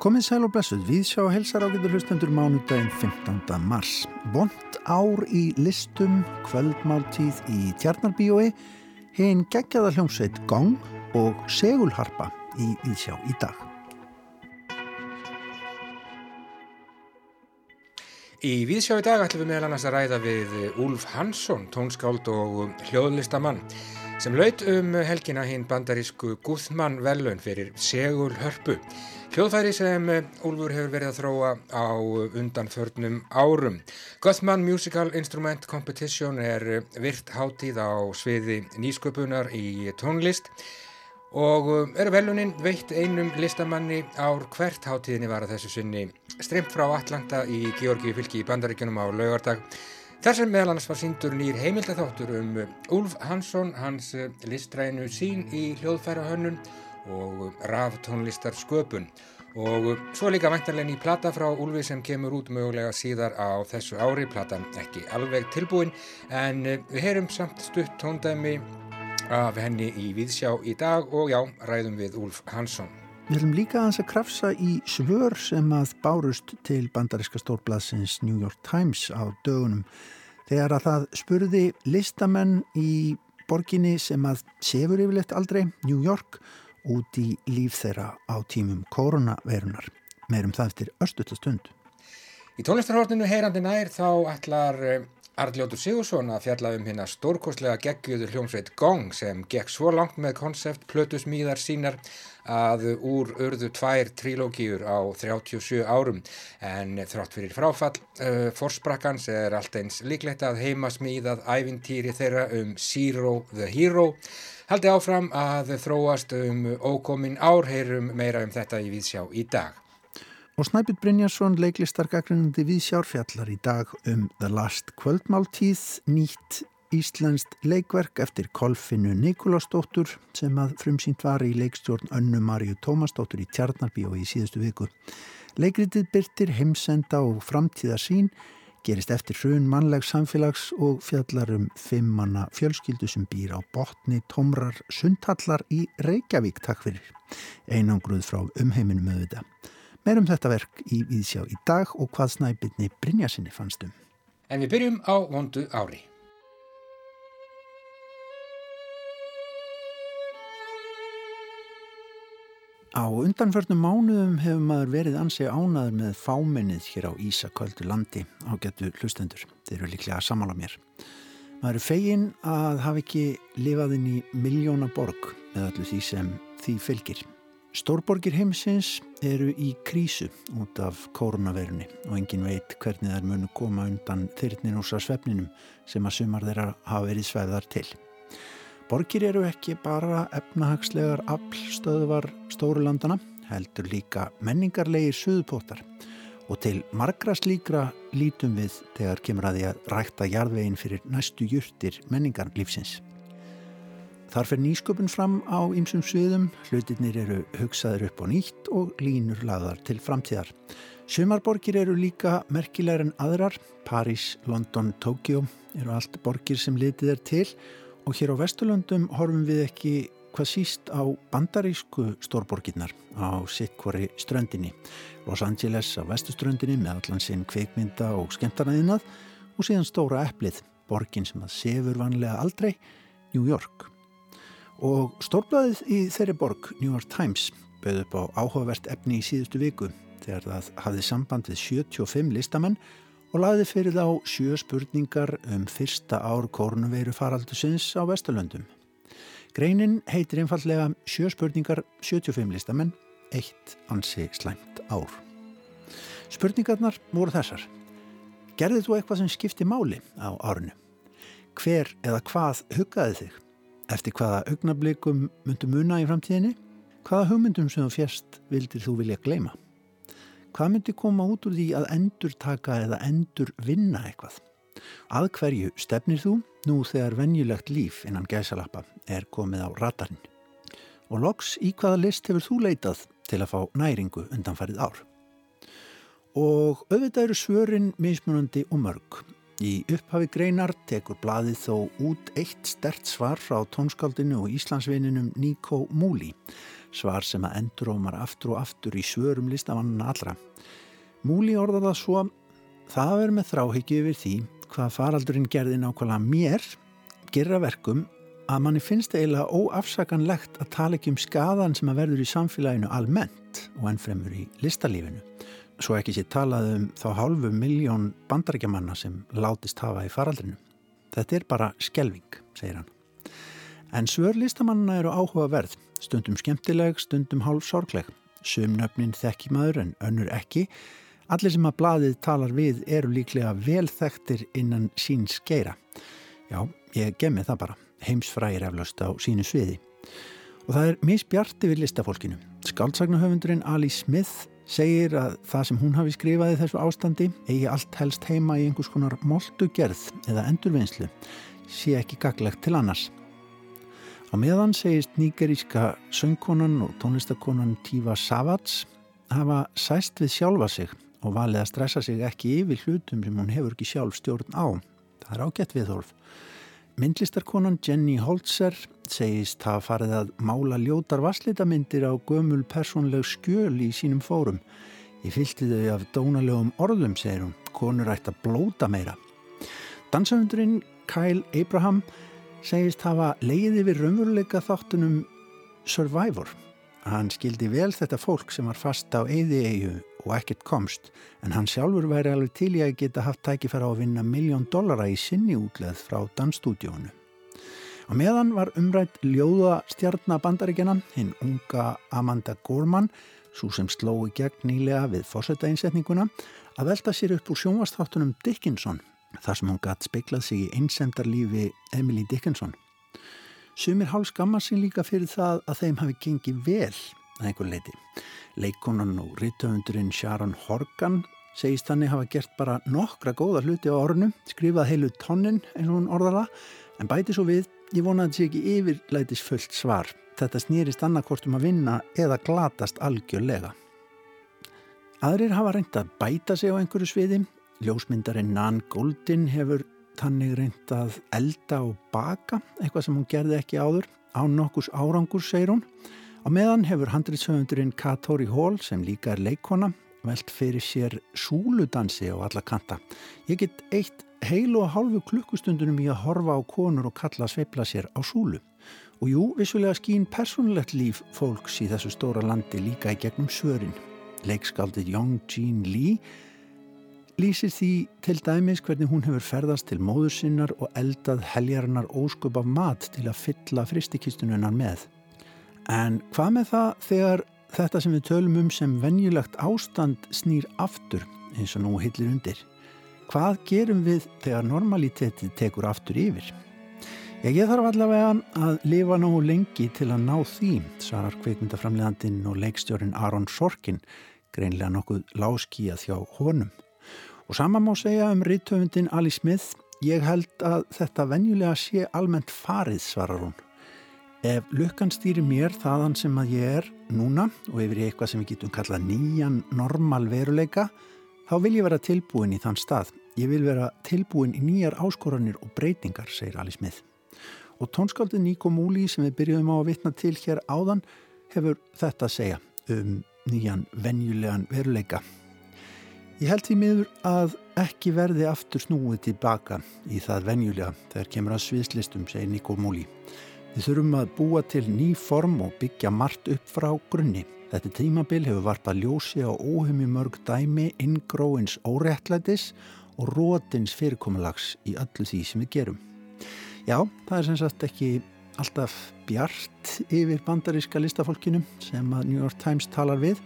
Komið sæl og blessuð, við sjá helsar ágættur hlustendur mánudaginn 15. mars. Bont ár í listum, kvöldmáltíð í tjarnarbíói, hinn geggjaða hljómsveit Gong og segulharpa í Íðsjá í dag. Í Víðsjá í dag ætlum við meðal annars að ræða við Úlf Hansson, tónskáld og hljóðlistamann sem laut um helgina hinn bandarísku Guðmann velun fyrir segulhörpu. Hljóðfæri sem Úlfur hefur verið að þróa á undanförnum árum. Guðmann Musical Instrument Competition er virt hátíð á sviði nýsköpunar í tónlist og eru velunin veitt einum listamanni ár hvert hátíðinni var að þessu sinni streymt frá Atlanta í Georgíu fylki í bandaríkunum á laugardag Þar sem meðal annars var síndur nýr heimildatháttur um Úlf Hansson, hans listrænu sín í hljóðfærahönnun og raftónlistar sköpun og svo líka vantarlegin í plata frá Úlfi sem kemur út mögulega síðar á þessu ári, platan ekki alveg tilbúin en við heyrum samt stutt tóndæmi af henni í Víðsjá í dag og já, ræðum við Úlf Hansson. Við viljum líka að hans að krafsa í svör sem að bárust til bandariska stórbladsins New York Times á dögunum þegar að það spurði listamenn í borginni sem að sefur yfirleitt aldrei, New York, út í líf þeirra á tímum koronavirunar. Meirum það eftir östutastund. Í tónlistarhortinu heyrandi nær þá ætlar eh, Arljótur Sigursson að fjalla um hérna stórkostlega geggjöður hljómsveit Gong sem gekk svo langt með konsept plötusmíðar sínar að úr urðu tvær trilógiur á 37 árum en þrátt fyrir fráfall uh, forsprakkans er allt eins líklegt að heimasmíðað ævintýri þeirra um Zero the Hero haldi áfram að þróast um ókomin árheirum meira um þetta í Víðsjá í dag. Og Snæpjur Brynjarsson, leiklistarkakrinnandi við sjárfjallar í dag um The Last Kvöldmáltíð, nýtt íslenskt leikverk eftir Kolfinu Nikolásdóttur sem að frumsýnt var í leikstjórn Önnu Marju Tómasdóttur í Tjarnarbí og í síðustu viku. Leikritið byrtir heimsenda og framtíðarsýn, gerist eftir hrun mannlegs samfélags og fjallar um fimmanna fjölskyldu sem býr á botni tómrar sundhallar í Reykjavík, takk fyrir, einangruð frá umheiminum auðvitað. Meirum þetta verk í Víðsjá í dag og hvað snæbyrni Brynjarsinni fannstum. En við byrjum á vondu ári. Á undanförnum mánuðum hefur maður verið ansið ánaður með fámennið hér á Ísaköldu landi á getu hlustendur. Þeir eru líklega að samála mér. Maður er fegin að hafa ekki lifað inn í miljóna borg með öllu því sem því fylgir. Stórborgir heimsins eru í krísu út af koronavirunni og engin veit hvernig þær munu koma undan þyrnin úr svefninum sem að sumar þeirra hafa verið svefðar til. Borgir eru ekki bara efnahagslegar aflstöðvar stórulandana, heldur líka menningarlegir suðupótar og til margra slíkra lítum við þegar kemur að því að rækta jarðveginn fyrir næstu júrtir menningarlífsins. Þar fer nýsköpun fram á ymsum sviðum, hlutinir eru hugsaður upp á nýtt og línur laðar til framtíðar. Sumarborgir eru líka merkilegar en aðrar, París, London, Tókjó eru allt borgir sem litið er til og hér á Vesturlöndum horfum við ekki hvað síst á bandarísku stórborginnar á sikkvari ströndinni. Los Angeles á vestuströndinni með allan sinn kveikmynda og skemmtarnaðinnað og síðan stóra eplið, borgin sem að sefur vanlega aldrei, New York. Og stórblæðið í þeirri borg, New York Times, bauð upp á áhugavert efni í síðustu viku þegar það hafði samband við 75 listamenn og laði fyrir þá sjö spurningar um fyrsta ár korunveiru faraldusins á Vesturlöndum. Greinin heitir einfallega sjö spurningar 75 listamenn, eitt ansi slæmt ár. Spurningarnar voru þessar. Gerðið þú eitthvað sem skipti máli á árinu? Hver eða hvað huggaði þig? Eftir hvaða augnablikum myndu muna í framtíðinni? Hvaða hugmyndum sem þú fjast vildir þú vilja gleima? Hvað myndi koma út úr því að endur taka eða endur vinna eitthvað? Að hverju stefnir þú nú þegar venjulegt líf innan gæsalappa er komið á ratarinn? Og loks í hvaða list hefur þú leitað til að fá næringu undanfarið ár? Og auðvitað eru svörin mismunandi og mörg Í upphafi greinar tekur bladið þó út eitt stert svar frá tónskaldinu og Íslandsvininum Nico Múli, svar sem að endurómar aftur og aftur í svörum listamannina allra. Múli orðar það svo, það verður með þráhyggju yfir því hvað faraldurinn gerði nákvæmlega mér, gerra verkum að manni finnst eiginlega óafsakanlegt að tala ekki um skadan sem að verður í samfélaginu almennt og ennfremur í listalífinu svo ekki sé talað um þá hálfu miljón bandarækjamanna sem látist hafa í faraldrinu. Þetta er bara skelving, segir hann. En svörlistamanna eru áhugaverð, stundum skemmtileg, stundum hálf sorgleg. Sumnöfnin þekki maður en önnur ekki. Allir sem að bladið talar við eru líklega velþektir innan sín skeira. Já, ég gemmi það bara. Heimsfrægir eflaust á sínu sviði. Og það er misbjarti við listafólkinu. Skáltsagnahöfundurinn Ali Smith segir að það sem hún hafi skrifaði þessu ástandi eigi allt helst heima í einhvers konar moldugerð eða endurvinnslu sé ekki gaglegt til annars. Á meðan segist nýgeríska söngkonan og tónlistakonan Tífa Savats hafa sæst við sjálfa sig og valið að stressa sig ekki yfir hlutum sem hún hefur ekki sjálf stjórn á. Það er ágætt viðhólf. Myndlistarkonan Jenny Holzer segist hafa farið að mála ljótar vasslitamindir á gömul personleg skjöl í sínum fórum. Ég fylgti þau af dónalegum orðum, segir hún, konur ætti að blóta meira. Dansafundurinn Kyle Abraham segist hafa leiði við raunveruleika þáttunum Survivor. Hann skildi vel þetta fólk sem var fast á eyði eigu og ekkert komst en hann sjálfur væri alveg til í að geta haft tækifæra á að vinna miljón dollara í sinni útleð frá dansstúdíónu. Á meðan var umrætt ljóða stjarnabandaríkjana hinn unga Amanda Gorman svo sem slói gegn nýlega við fórsættaeinsetninguna að velta sér upp úr sjónvastáttunum Dickinson þar sem hún gatt speiklað sig í einsemdarlífi Emily Dickinson. Sumir hálf skammar sín líka fyrir það að þeim hafi gengið vel að einhver leiti. Leikonan og rittöfundurinn Sharon Horgan segist þannig hafa gert bara nokkra góða hluti á ornu, skrifað heilu tonnin eins og hún orðala, en bæti svo við, ég vonaði sér ekki yfirleitis fullt svar. Þetta snýrist annarkort um að vinna eða glatast algjörlega. Aðrir hafa reynd að bæta sig á einhverju sviði. Ljósmyndarinn Nan Goldin hefur þannig reynd að elda og baka, eitthvað sem hún gerði ekki áður, á nokkus árangur, segir hún. Á meðan hefur handriðsöfundurinn Katori Hall sem líka er leikona velt fyrir sér súludansi á alla kanta. Ég get eitt heilu og hálfu klukkustundunum í að horfa á konur og kalla sveifla sér á súlu. Og jú, vissulega skín persónulegt líf fólks í þessu stóra landi líka í gegnum svörin. Leikskaldið Young Jean Lee lýsir því til dæmis hvernig hún hefur ferðast til móður sinnar og eldað heljarinnar ósköp af mat til að fylla fristikistununnar með. En hvað með það þegar þetta sem við tölum um sem venjulegt ástand snýr aftur eins og nú hillir undir? Hvað gerum við þegar normaliteti tekur aftur yfir? Ég þarf allavega að lifa nógu lengi til að ná því, svarar kveikmyndaframleðandinn og leikstjórin Aron Sorkin, greinlega nokkuð láskíja þjá honum. Og sama má segja um rittöfundin Ali Smith, ég held að þetta venjulega sé almennt farið, svarar hún. Ef lukkan stýri mér þaðan sem að ég er núna og yfir eitthvað sem við getum kallað nýjan normal veruleika, þá vil ég vera tilbúin í þann stað. Ég vil vera tilbúin í nýjar áskoranir og breytingar, segir Ali Smith. Og tónskaldið Níko Múli sem við byrjuðum á að vitna til hér áðan hefur þetta að segja um nýjan venjulegan veruleika. Ég held því miður að ekki verði aftur snúið tilbaka í það venjulega þegar kemur að sviðslistum, segir Níko Múli. Við þurfum að búa til ný form og byggja margt upp frá grunni. Þetta tímabil hefur varpað ljósi á óhumi mörg dæmi, inngróins órettlætis og rótins fyrirkomulags í öllu því sem við gerum. Já, það er sem sagt ekki alltaf bjart yfir bandaríska listafólkinu sem að New York Times talar við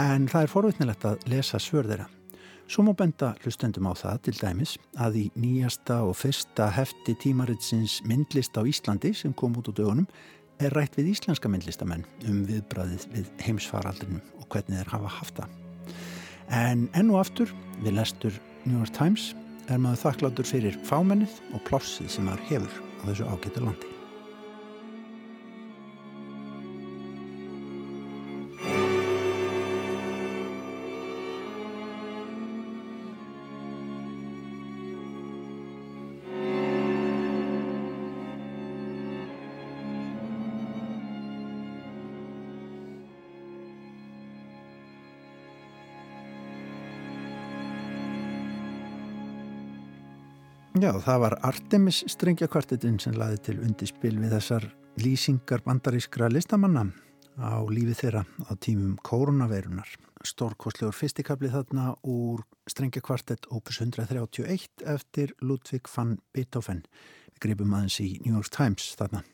en það er forvitnilegt að lesa svörðera. Svo má benda hlustendum á það til dæmis að í nýjasta og fyrsta hefti tímaritsins myndlist á Íslandi sem kom út á dögunum er rætt við íslenska myndlistamenn um viðbræðið við heimsfaraldrinum og hvernig þeir hafa haft það. En enn og aftur við lestur New York Times er maður þakkláttur fyrir fámennið og plossið sem maður hefur á þessu ágættu landi. Já, það var Artemis strengjakvartetinn sem laði til undirspil við þessar lýsingar bandarískra listamanna á lífi þeirra á tímum koronaveirunar. Stórkostlegur fyrstikabli þarna úr strengjakvartett opus 131 eftir Ludvig van Beethoven. Við gripum aðeins í New York Times þarna.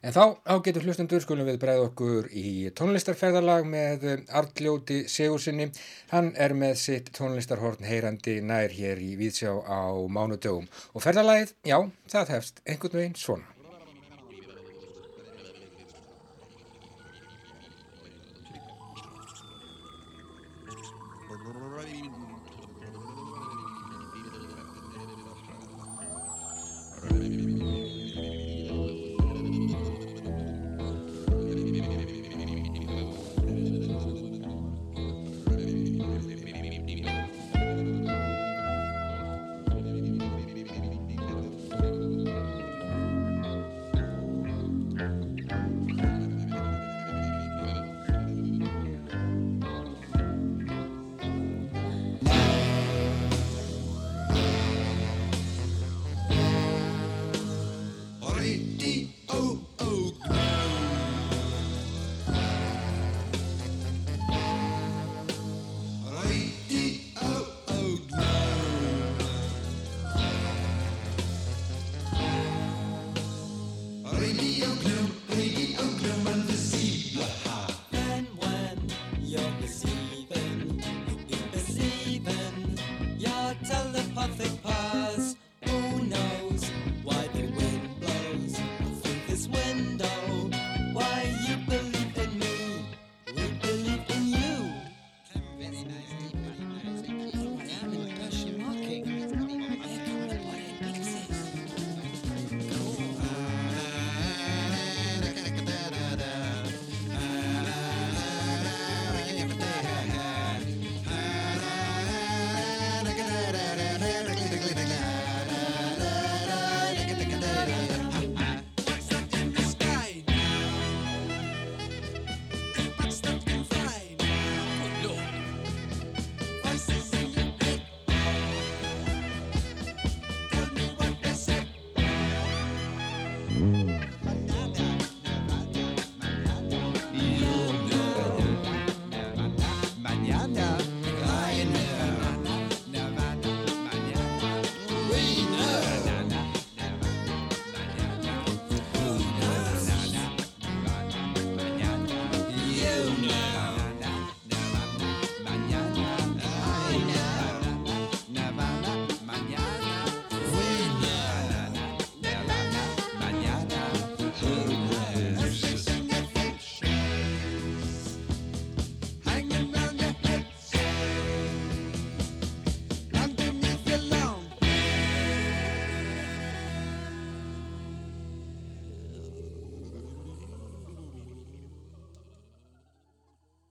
En þá ágetur hlustendur skulum við bregða okkur í tónlistarferðarlag með Arljóti Sigursinni. Hann er með sitt tónlistarhorn heyrandi nær hér í Víðsjá á mánudögum. Og ferðarlagið, já, það hefst einhvern veginn svona.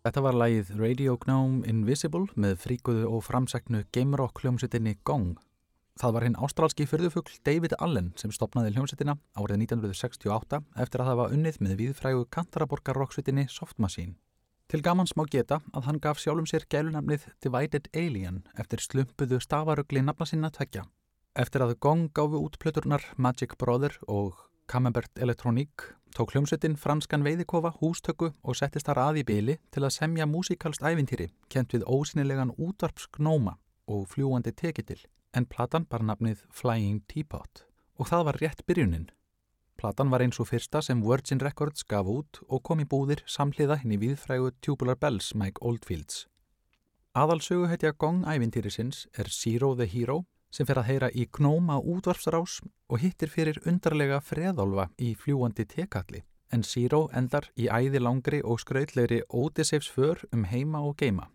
Þetta var lægið Radio Gnome Invisible með fríkuðu og framsæknu game rock hljómsveitinni Gong. Það var hinn ástrálski fyrðufugl David Allen sem stopnaði hljómsveitina árið 1968 eftir að það var unnið með viðfrægu kantaraborgar rocksveitinni Soft Machine. Til gamans má geta að hann gaf sjálfum sér gælunamnið Divided Alien eftir slumpuðu stafarugli nafna sinna tvekja. Eftir að Gong gáfu út plöturnar Magic Brother og Camembert Electronique tók hljómsveitin franskan veiðikofa hústöku og settist þar að í byli til að semja músikalst ævintýri kent við ósynilegan útvarpsgnóma og fljúandi tekitil en platan bar nafnið Flying Teapot og það var rétt byrjunin. Platan var eins og fyrsta sem Virgin Records gaf út og kom í búðir samhliða hinn í viðfrægu Tubular Bells Mike Oldfields. Aðalsögu heitja gong ævintýrisins er Zero the Hero sem fer að heyra í knóma útvarpsrás og hittir fyrir undarlega freðálfa í fljúandi tekalli en Zero endar í æði langri og skrautlegri Odysseifs för um heima og geima.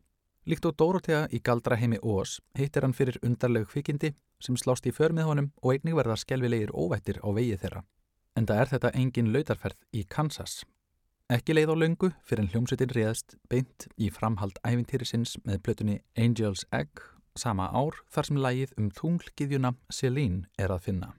Líkt og Dórótea í galdra heimi Ós hittir hann fyrir undarlegu kvikindi sem slást í för með honum og einnig verða skelvilegir óvættir á vegið þeirra. En það er þetta engin lautarferð í Kansas. Ekki leið á löngu fyrir en hljómsutin réðst beint í framhald ævintýrisins með plötunni Angel's Egg sama ár þar sem lægið um þunglgiðjuna Selín er að finna.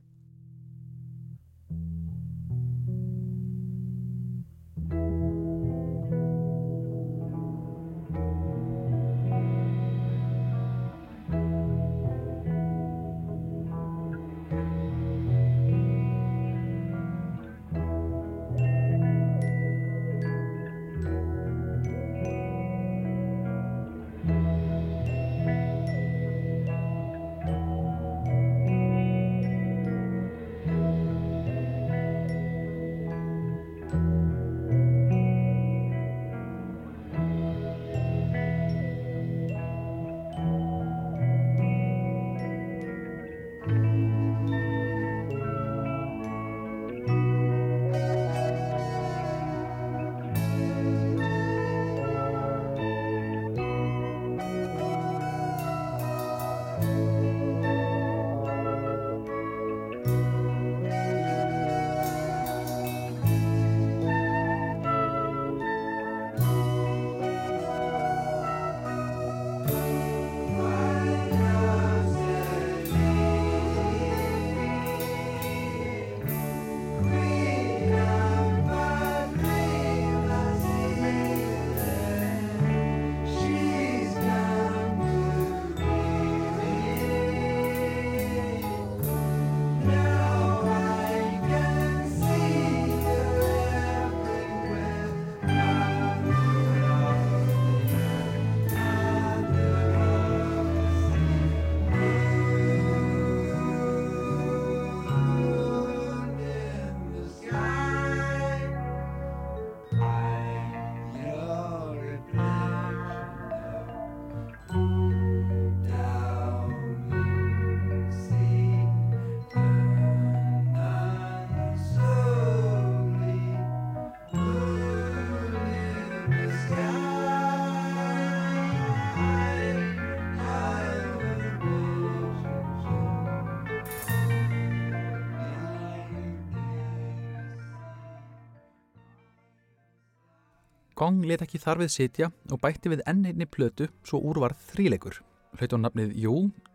Gong let ekki þarfið sitja og bætti við enninni plötu svo úrvarð þríleikur. Hlaut á nafnið Jú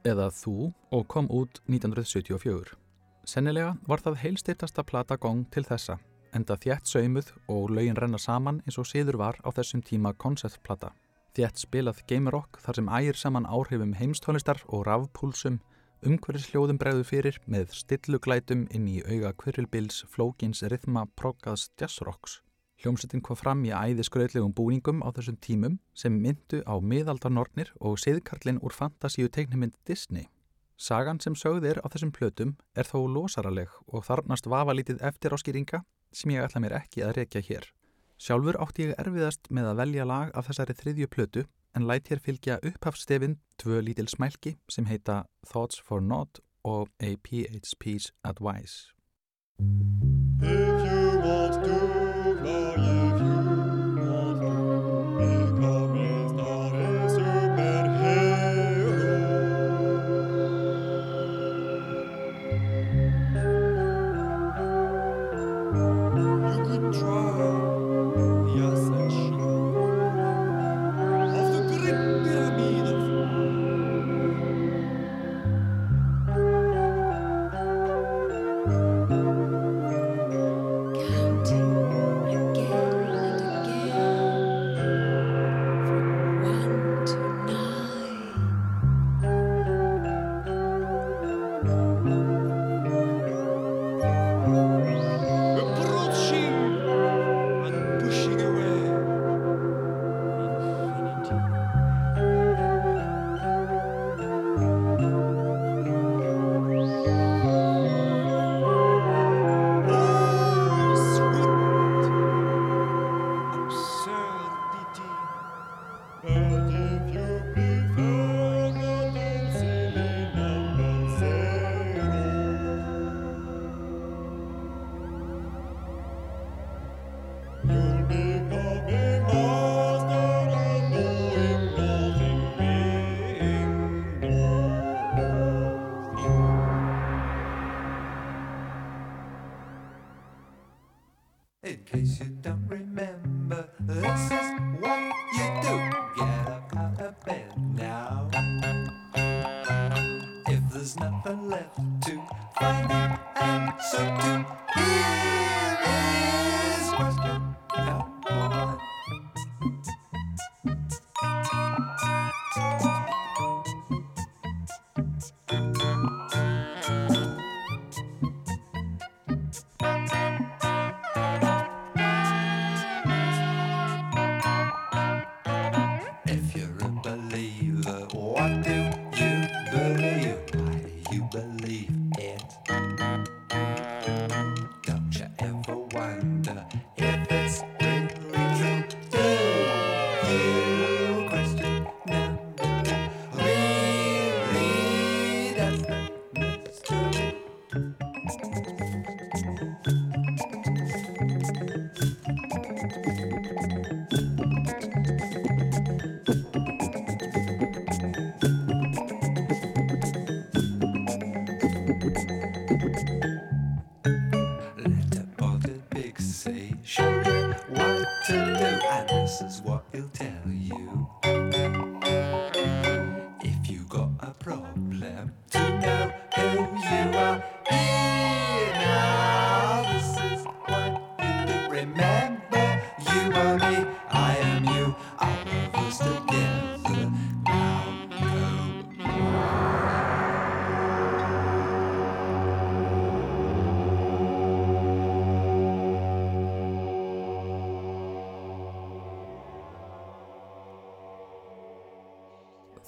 eða Þú og kom út 1974. Sennilega var það heilstiftasta plata Gong til þessa, enda þjætt saumuð og lögin renna saman eins og síður var á þessum tíma konceptplata. Þjætt spilað game rock þar sem ægir saman áhrifum heimstónlistar og rafpúlsum, umhverfisljóðum bregðu fyrir með stilluglætum inn í auga kvirrilbils flókins rithma proggaðs jazzrocks. Hljómsettin kom fram í æði skröðlegum búningum á þessum tímum sem myndu á miðaldarnornir og siðkarlinn úr fantasíu teiknumind Disney. Sagan sem sögðir á þessum plötum er þó losaraleg og þarnast vafa lítið eftir áskýringa sem ég ætla mér ekki að rekja hér. Sjálfur átti ég erfiðast með að velja lag af þessari þriðju plötu en læt hér fylgja upphafstefin tvö lítil smælki sem heita Thoughts for Naught og A PHP's Advice. If you want to baby.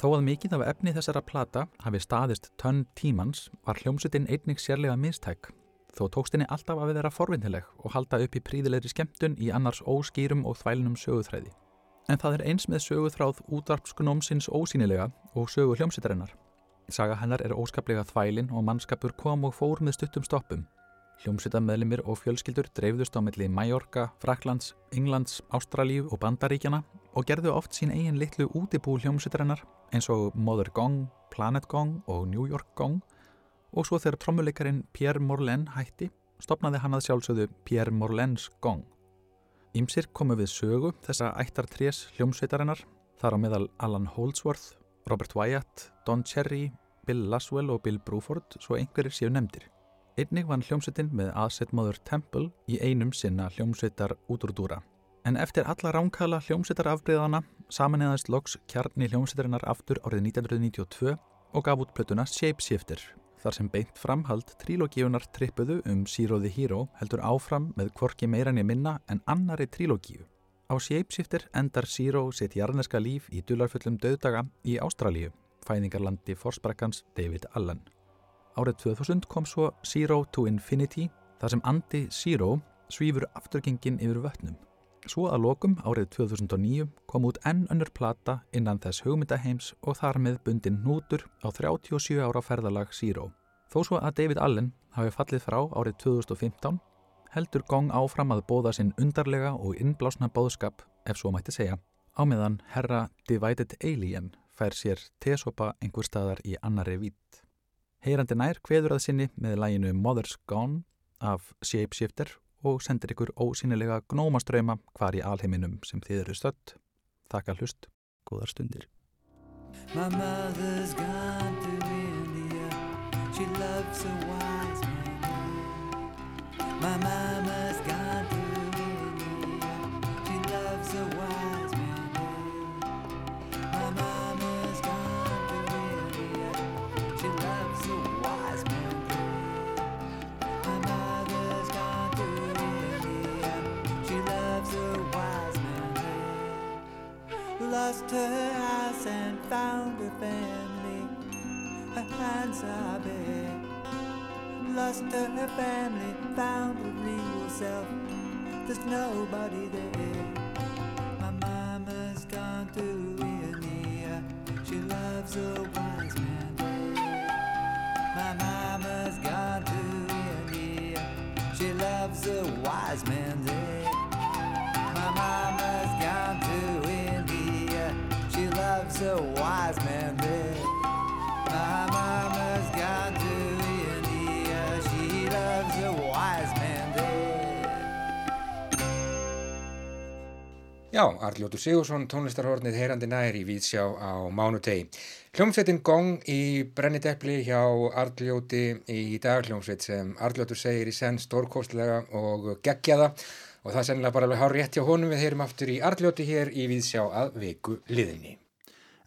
Þó að mikið af efni þessara plata hafi staðist tönn tímans var hljómsutin einnig sérlega mistæk þó tókst henni alltaf að vera forvindileg og halda upp í príðilegri skemmtun í annars óskýrum og þvælnum söguþræði. En það er eins með söguþráð útvarpskunómsins ósýnilega og sögu hljómsutarinnar. Saga hennar er óskaplega þvælin og mannskapur kom og fór með stuttum stoppum. Hljómsutameðlimir og fjölskyldur dreifðust á melli Mallorca, Fraklands, Englands, Ástralíu og Bandaríkjana og gerðu oft sín eigin litlu útibú hljómsveitarinnar eins og Mother Gong, Planet Gong og New York Gong og svo þegar trommuleikarin Pierre Morlaine hætti stopnaði hann að sjálfsögðu Pierre Morlaines Gong. Ímsir komu við sögu þessa ættartrés hljómsveitarinnar, þar á meðal Alan Holdsworth, Robert Wyatt, Don Cherry, Bill Laswell og Bill Bruford, svo einhverjir séu nefndir. Einnig vann hljómsveitin með aðsettmáður Temple í einum sinna hljómsveitar útrúdúra. En eftir alla ránkala hljómsveitarafbreyðana samanlegaðist loks kjarni hljómsveitarinnar aftur árið 1992 og gaf út plötuna Shapeshifter, þar sem beint framhald trílogíunar trippuðu um Zero the Hero heldur áfram með kvorki meirann í minna en annari trílogíu. Á Shapeshifter endar Zero sitt jarneska líf í dularfullum döðdaga í Ástralíu, fæðingarlandi forsprakkans David Allen. Árið 2000 kom svo Zero to Infinity, þar sem andi Zero svífur afturgengin yfir vötnum. Svo að lokum árið 2009 kom út enn önnur plata innan þess hugmyndaheims og þar með bundin nútur á 37 ára ferðalag Zero. Þó svo að David Allen hafi fallið frá árið 2015 heldur gong áfram að bóða sinn undarlega og innblásna bóðskap ef svo mætti segja. Á meðan herra Divided Alien fær sér tesopa einhver staðar í annari vít. Heyrandi nær hveður að sinni með læginu Mother's Gone af Shapeshifter og sendir ykkur ósýnilega gnómaströyma hvar í alheiminum sem þið eru stött. Takk að hlust, góðar stundir. My mother's gone to India She loves a wise man My mama's lost her house and found her family. Her hands are bare. Lost her family, found her real self. There's nobody there. My mama's gone to India. She loves a Já, Arljótur Sigursson, tónlistarhornið heyrandi nær í Víðsjá á mánutegi. Hljómsveitin Gong í Brennideppli hjá Arljóti í dag hljómsveit sem Arljótur segir í senn stórkostlega og geggjaða og það er sennilega bara alveg hár rétt hjá honum við heyrum aftur í Arljóti hér í Víðsjá að viku liðinni.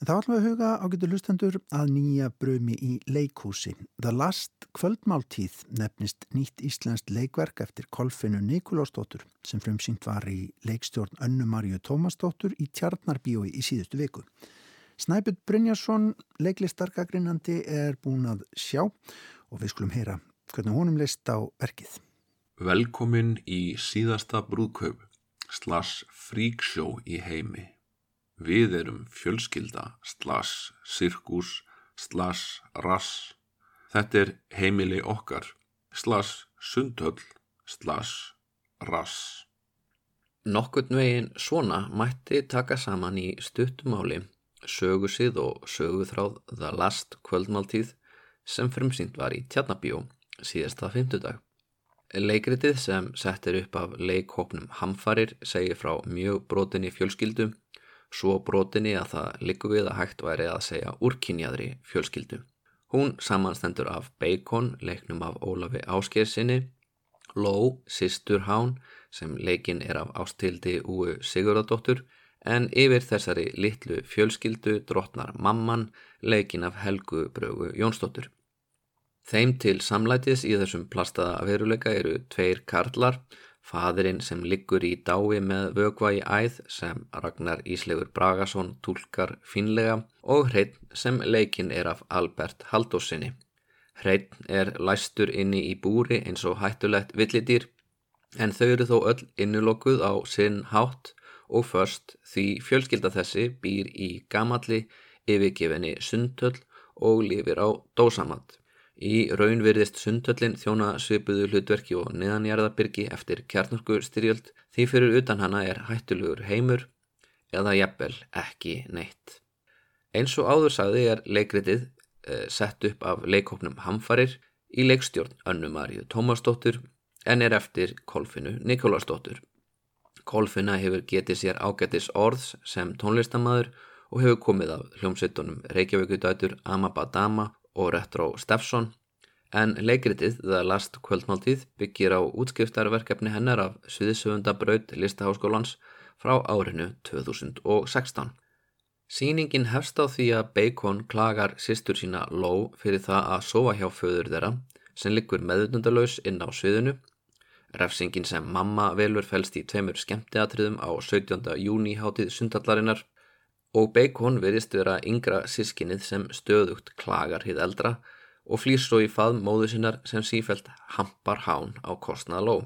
En þá ætlum við að huga á getur lustendur að nýja brömi í leikhúsi. Það last kvöldmáltíð nefnist nýtt íslenskt leikverk eftir kolfinu Nikolásdóttur sem frumsýnt var í leikstjórn Önnu Marju Tómasdóttur í Tjarnarbíói í síðustu viku. Snæput Brynjarsson, leiklistarkagrinnandi, er búin að sjá og við skulum heyra hvernig honum leist á verkið. Velkomin í síðasta brúðkaup, slags fríksjó í heimi. Við erum fjölskylda, slass, sirkus, slass, rass. Þetta er heimili okkar, slass, sundhöll, slass, rass. Nokkurn veginn svona mætti taka saman í stuttumáli sögusið og söguþráð The Last kvöldmáltíð sem frumsýnt var í Tjarnabjó síðasta fymtudag. Leikritið sem settir upp af leikhópnum Hamfarir segir frá mjög brotinni fjölskyldu svo brotinni að það likur við að hægt væri að segja úrkynjaðri fjölskyldu. Hún samanstendur af Bacon, leiknum af Ólafi Áskersinni, Ló, Sistur Hán, sem leikin er af ástildi úu Sigurðardóttur, en yfir þessari litlu fjölskyldu drotnar Mamman, leikin af Helgu Brögu Jónsdóttur. Þeim til samlætis í þessum plastaða veruleika eru tveir karlar, Fadurinn sem liggur í dái með vögva í æð sem Ragnar Íslegur Bragason tólkar finlega og hreitn sem leikin er af Albert Haldósinni. Hreitn er læstur inni í búri eins og hættulegt villidýr en þau eru þó öll innulokkuð á sinn hátt og först því fjölskylda þessi býr í gamalli yfirgefinni sundtöll og lifir á dósamatt. Í raun virðist sundhöllin þjóna svipuðu hlutverki og neðanjarðabyrgi eftir kjarnorku styrjöld því fyrir utan hana er hættulugur heimur eða jafnvel ekki neitt. Eins og áður sagði er leikritið eh, sett upp af leikóknum Hamfarir í leikstjórn Önnu Maríu Tómasdóttur en er eftir Kolfinu Nikolásdóttur. Kolfinna hefur getið sér ágættis orðs sem tónlistamæður og hefur komið af hljómsveitunum Reykjavíkudætur, Amabadama og Retro Steffson en leikritið The Last Kvöldmáltíð byggir á útskriftarverkefni hennar af Sviðsöfundabraut Listaháskólans frá árinu 2016. Sýningin hefst á því að Bacon klagar sýstur sína Ló fyrir það að sofa hjá föður þeirra sem liggur meðutnundalös inn á sviðinu. Refsingin sem mamma velur fælst í tveimur skemmteatriðum á 17. júni hátið sundallarinnar og Bacon verist vera yngra sískinnið sem stöðugt klagar hið eldra og flýr svo í fað móðu sinnar sem sífælt hampar hán á kostnað Ló.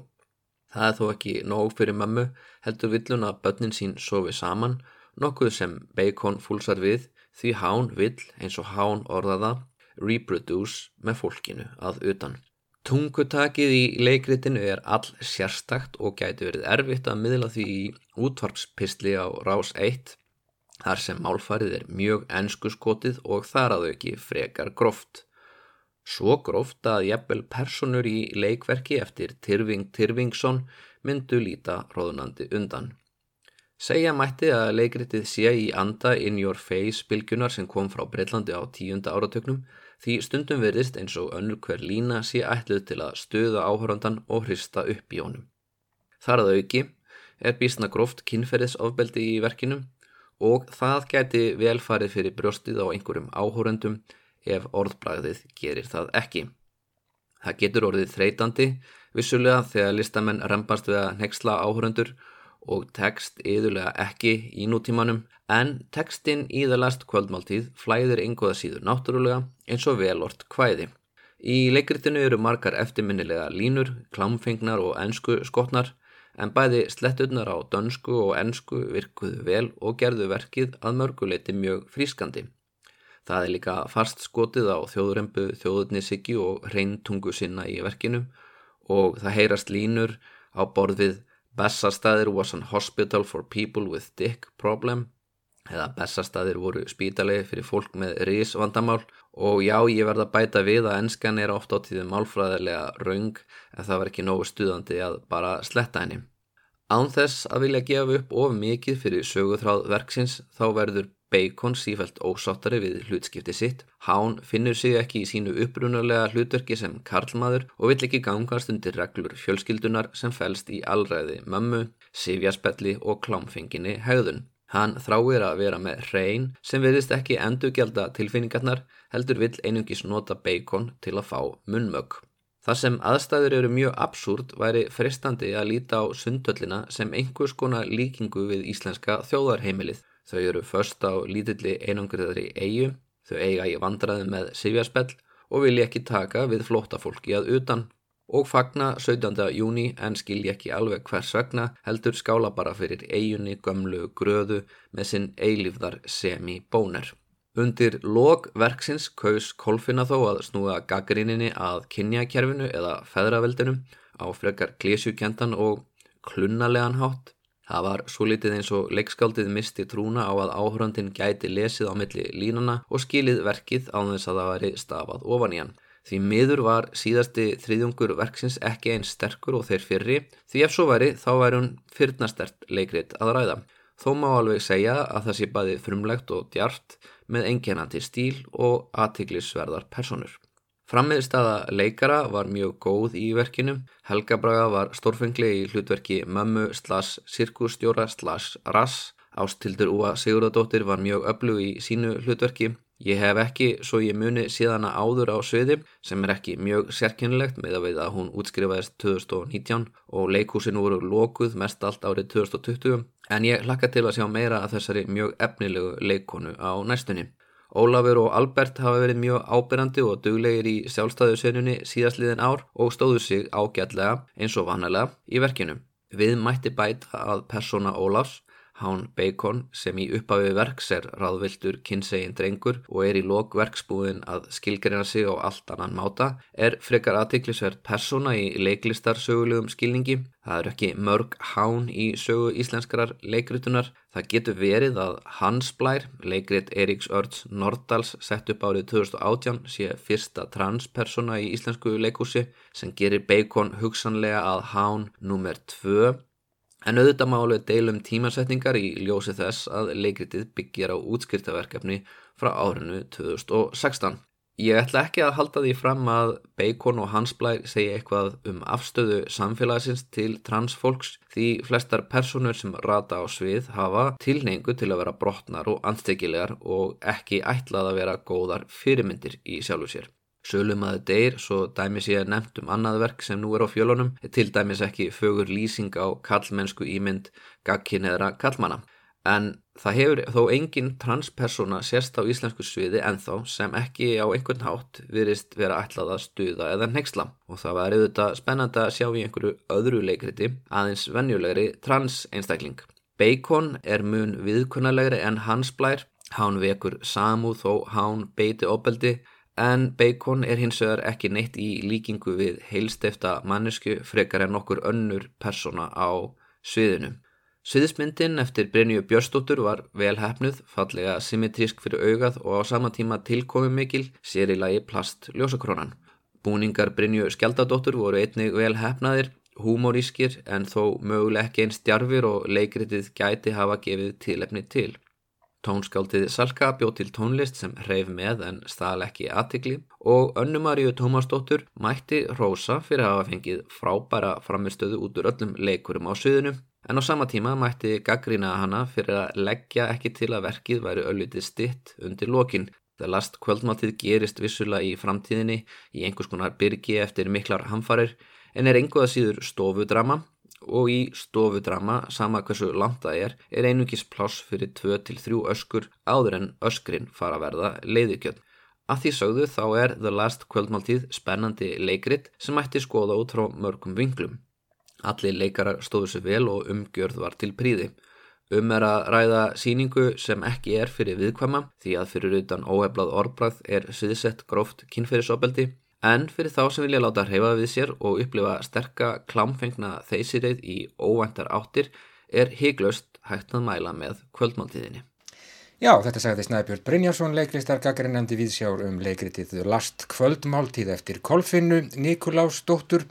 Það er þó ekki nóg fyrir mammu heldur villun að börnin sín sofi saman nokkuð sem Bacon fúlsar við því hán vill eins og hán orðaða reproduce með fólkinu að utan. Tungutakið í leikritinu er all sérstakt og gæti verið erfitt að miðla því í útvarpspistli á rás 1 þar sem málfarið er mjög ennskuskotið og þar að auki frekar gróft. Svo gróft að jafnvel personur í leikverki eftir Tyrfing Tyrfingsson myndu líta róðunandi undan. Segja mætti að leikritið sé í anda In Your Face bylgjunar sem kom frá Breitlandi á tíunda áratöknum því stundum verðist eins og önnur hver lína sé ætluð til að stöða áhörandan og hrista upp í honum. Þar að auki er bísna gróft kynferðisofbeldi í verkinum og það gæti velfarið fyrir brjóstið á einhverjum áhórandum ef orðbræðið gerir það ekki. Það getur orðið þreytandi vissulega þegar listamenn rempast við að nexla áhórandur og text yðurlega ekki í nútímanum en textin í það last kvöldmáltíð flæðir einhverða síður náttúrulega eins og velort hvæði. Í leikritinu eru margar eftirminnilega línur, klámfengnar og ennsku skotnar en bæði sletturnar á dönsku og ennsku virkuðu vel og gerðu verkið að mörguleiti mjög frískandi. Það er líka fast skotið á þjóðrembu, þjóðurnisiki og reyntungu sinna í verkinu og það heyrast línur á borðið Bessastæðir was an hospital for people with dick problem eða Bessastæðir voru spítalegi fyrir fólk með risvandamál og já ég verða að bæta við að ennskan er oft á tíðum málfræðilega raung en það var ekki nógu stuðandi að bara sletta henni. Án þess að vilja gefa upp of mikið fyrir söguþráð verksins þá verður Bacon sífælt ósáttari við hlutskipti sitt. Hán finnur sig ekki í sínu upprunalega hlutverki sem karlmaður og vill ekki gangast undir reglur fjölskyldunar sem fælst í allræði mömmu, sifjaspelli og klámfenginni hegðun. Hann þráir að vera með hrein sem viðist ekki endugjelda tilfinningarnar heldur vill einungis nota Bacon til að fá munnmögg. Það sem aðstæður eru mjög absúrt væri fristandi að líta á sundöllina sem einhvers konar líkingu við íslenska þjóðarheimilið Þau eru först á lítilli einangriðari eigu, þau eiga í vandraði með sifjarspell og vilja ekki taka við flótafólki að utan og fagna 17. júni en skilja ekki alveg hvers vegna heldur skála bara fyrir eigunni gömlu gröðu með sinn eilífðar semi-bóner. Undir log verksins kaus Kolfinna þó að snúa gaggríninni að kynjakerfinu eða feðraveldinu á frekar glísjúkjentan og klunnalegan hátt Það var svo litið eins og leikskáldið misti trúna á að áhörandin gæti lesið á milli línana og skilið verkið á þess að það væri stafað ofan í hann. Því miður var síðasti þriðjungur verksins ekki einn sterkur og þeir fyrri, því ef svo væri þá væri hún fyrnastert leikrit að ræða. Þó má alveg segja að það sé bæði frumlegt og djart með enginandi stíl og aðtiklisverðar personur. Frammiðstaða leikara var mjög góð í verkinu. Helga Braga var stórfengli í hlutverki Mömmu slass Sirkustjóra slass Rass. Ástildur Úa Sigurðardóttir var mjög öflug í sínu hlutverki. Ég hef ekki svo ég muni síðana áður á sviði sem er ekki mjög sérkynlegt með að veið að hún útskrifaðist 2019 og leikhúsin voru lokuð mest allt árið 2020 en ég hlakka til að sjá meira af þessari mjög efnilegu leikonu á næstunni. Ólafur og Albert hafa verið mjög ábyrrandi og duglegir í sjálfstæðusönunni síðastliðin ár og stóðu sig ágætlega eins og vanalega í verkinu. Við mætti bæta að persóna Ólafs Hán Bacon sem í upphafi verks er ráðviltur kynsegin drengur og er í lok verksbúin að skilgerina sig á allt annan máta er frekar aðtiklisverð persóna í leiklistar sögulegum skilningi. Það eru ekki mörg hán í sögu íslenskrar leikrytunar. Það getur verið að Hans Blær, leikrit Eiríks Örds Nordals sett upp árið 2018 sé fyrsta transpersona í íslensku leikúsi sem gerir Bacon hugsanlega að hán nummer 2 En auðvitað málu deilum tímasetningar í ljósi þess að leikritið byggjar á útskýrtaverkefni frá árinu 2016. Ég ætla ekki að halda því fram að Bacon og Hans Blær segja eitthvað um afstöðu samfélagsins til transfolks því flestar personur sem rata á svið hafa tilneingu til að vera brotnar og anstekkilegar og ekki ætlað að vera góðar fyrirmyndir í sjálfu sér. Sölumaður deyr, svo dæmis ég er nefnt um annað verk sem nú er á fjölunum, til dæmis ekki fögur lýsing á kallmennsku ímynd gagkinniðra kallmana. En það hefur þó engin transpersona sérst á íslensku sviði enþá sem ekki á einhvern hátt virist vera ætlað að stuða eða nexla. Og það var auðvitað spennandi að sjá í einhverju öðru leikriti aðeins venjulegri trans einstakling. Bacon er mun viðkunnalegri en hans blær, hán vekur samúð og hán beiti opeldi en Bacon er hins vegar ekki neitt í líkingu við heilstefta mannesku frekar en okkur önnur persona á sviðinu. Sviðismyndin eftir Brynju Björstóttur var vel hefnuð, fallega symmetrísk fyrir augað og á sama tíma tilkomi mikil sér í lagi plast ljósakrónan. Búningar Brynju Skjaldadóttur voru einnig vel hefnaðir, húmorískir en þó möguleg ekki einn stjarfir og leikritið gæti hafa gefið tilefni til. Tónskáldið Salka bjóð til tónlist sem hreif með en stál ekki aðtikli og önnumaríu Tómasdóttur mætti Rósa fyrir að hafa fengið frábæra framistöðu út úr öllum leikurum á suðinu en á sama tíma mætti gaggrína hana fyrir að leggja ekki til að verkið væri öllitið stitt undir lokin. Það last kvöldmátið gerist vissula í framtíðinni í einhvers konar byrgi eftir miklar hamfarir en er einhverða síður stofudrama og í stofudrama, sama hversu langt það er, er einungis pláss fyrir 2-3 öskur áður en öskrin fara að verða leiðikjöld. Að því sögðu þá er The Last kvöldmáltíð spennandi leikrit sem ætti skoða út frá mörgum vinglum. Allir leikarar stóðu sér vel og umgjörð var til príði. Um er að ræða síningu sem ekki er fyrir viðkvæma því að fyrir utan óheflað orðbræð er sviðsett gróft kynferðisopeldi En fyrir þá sem vilja láta hreyfa við sér og upplifa sterka klámfengna þeysirreið í óvæntar áttir er higlaust hægt að mæla með kvöldmáltíðinni. Já, þetta sagði Snæbjörn Brynjarsson, leiklistar gaggarinn nefndi viðsjár um leikritið Last kvöldmáltíð eftir Kolfinnu Nikolás Dóttur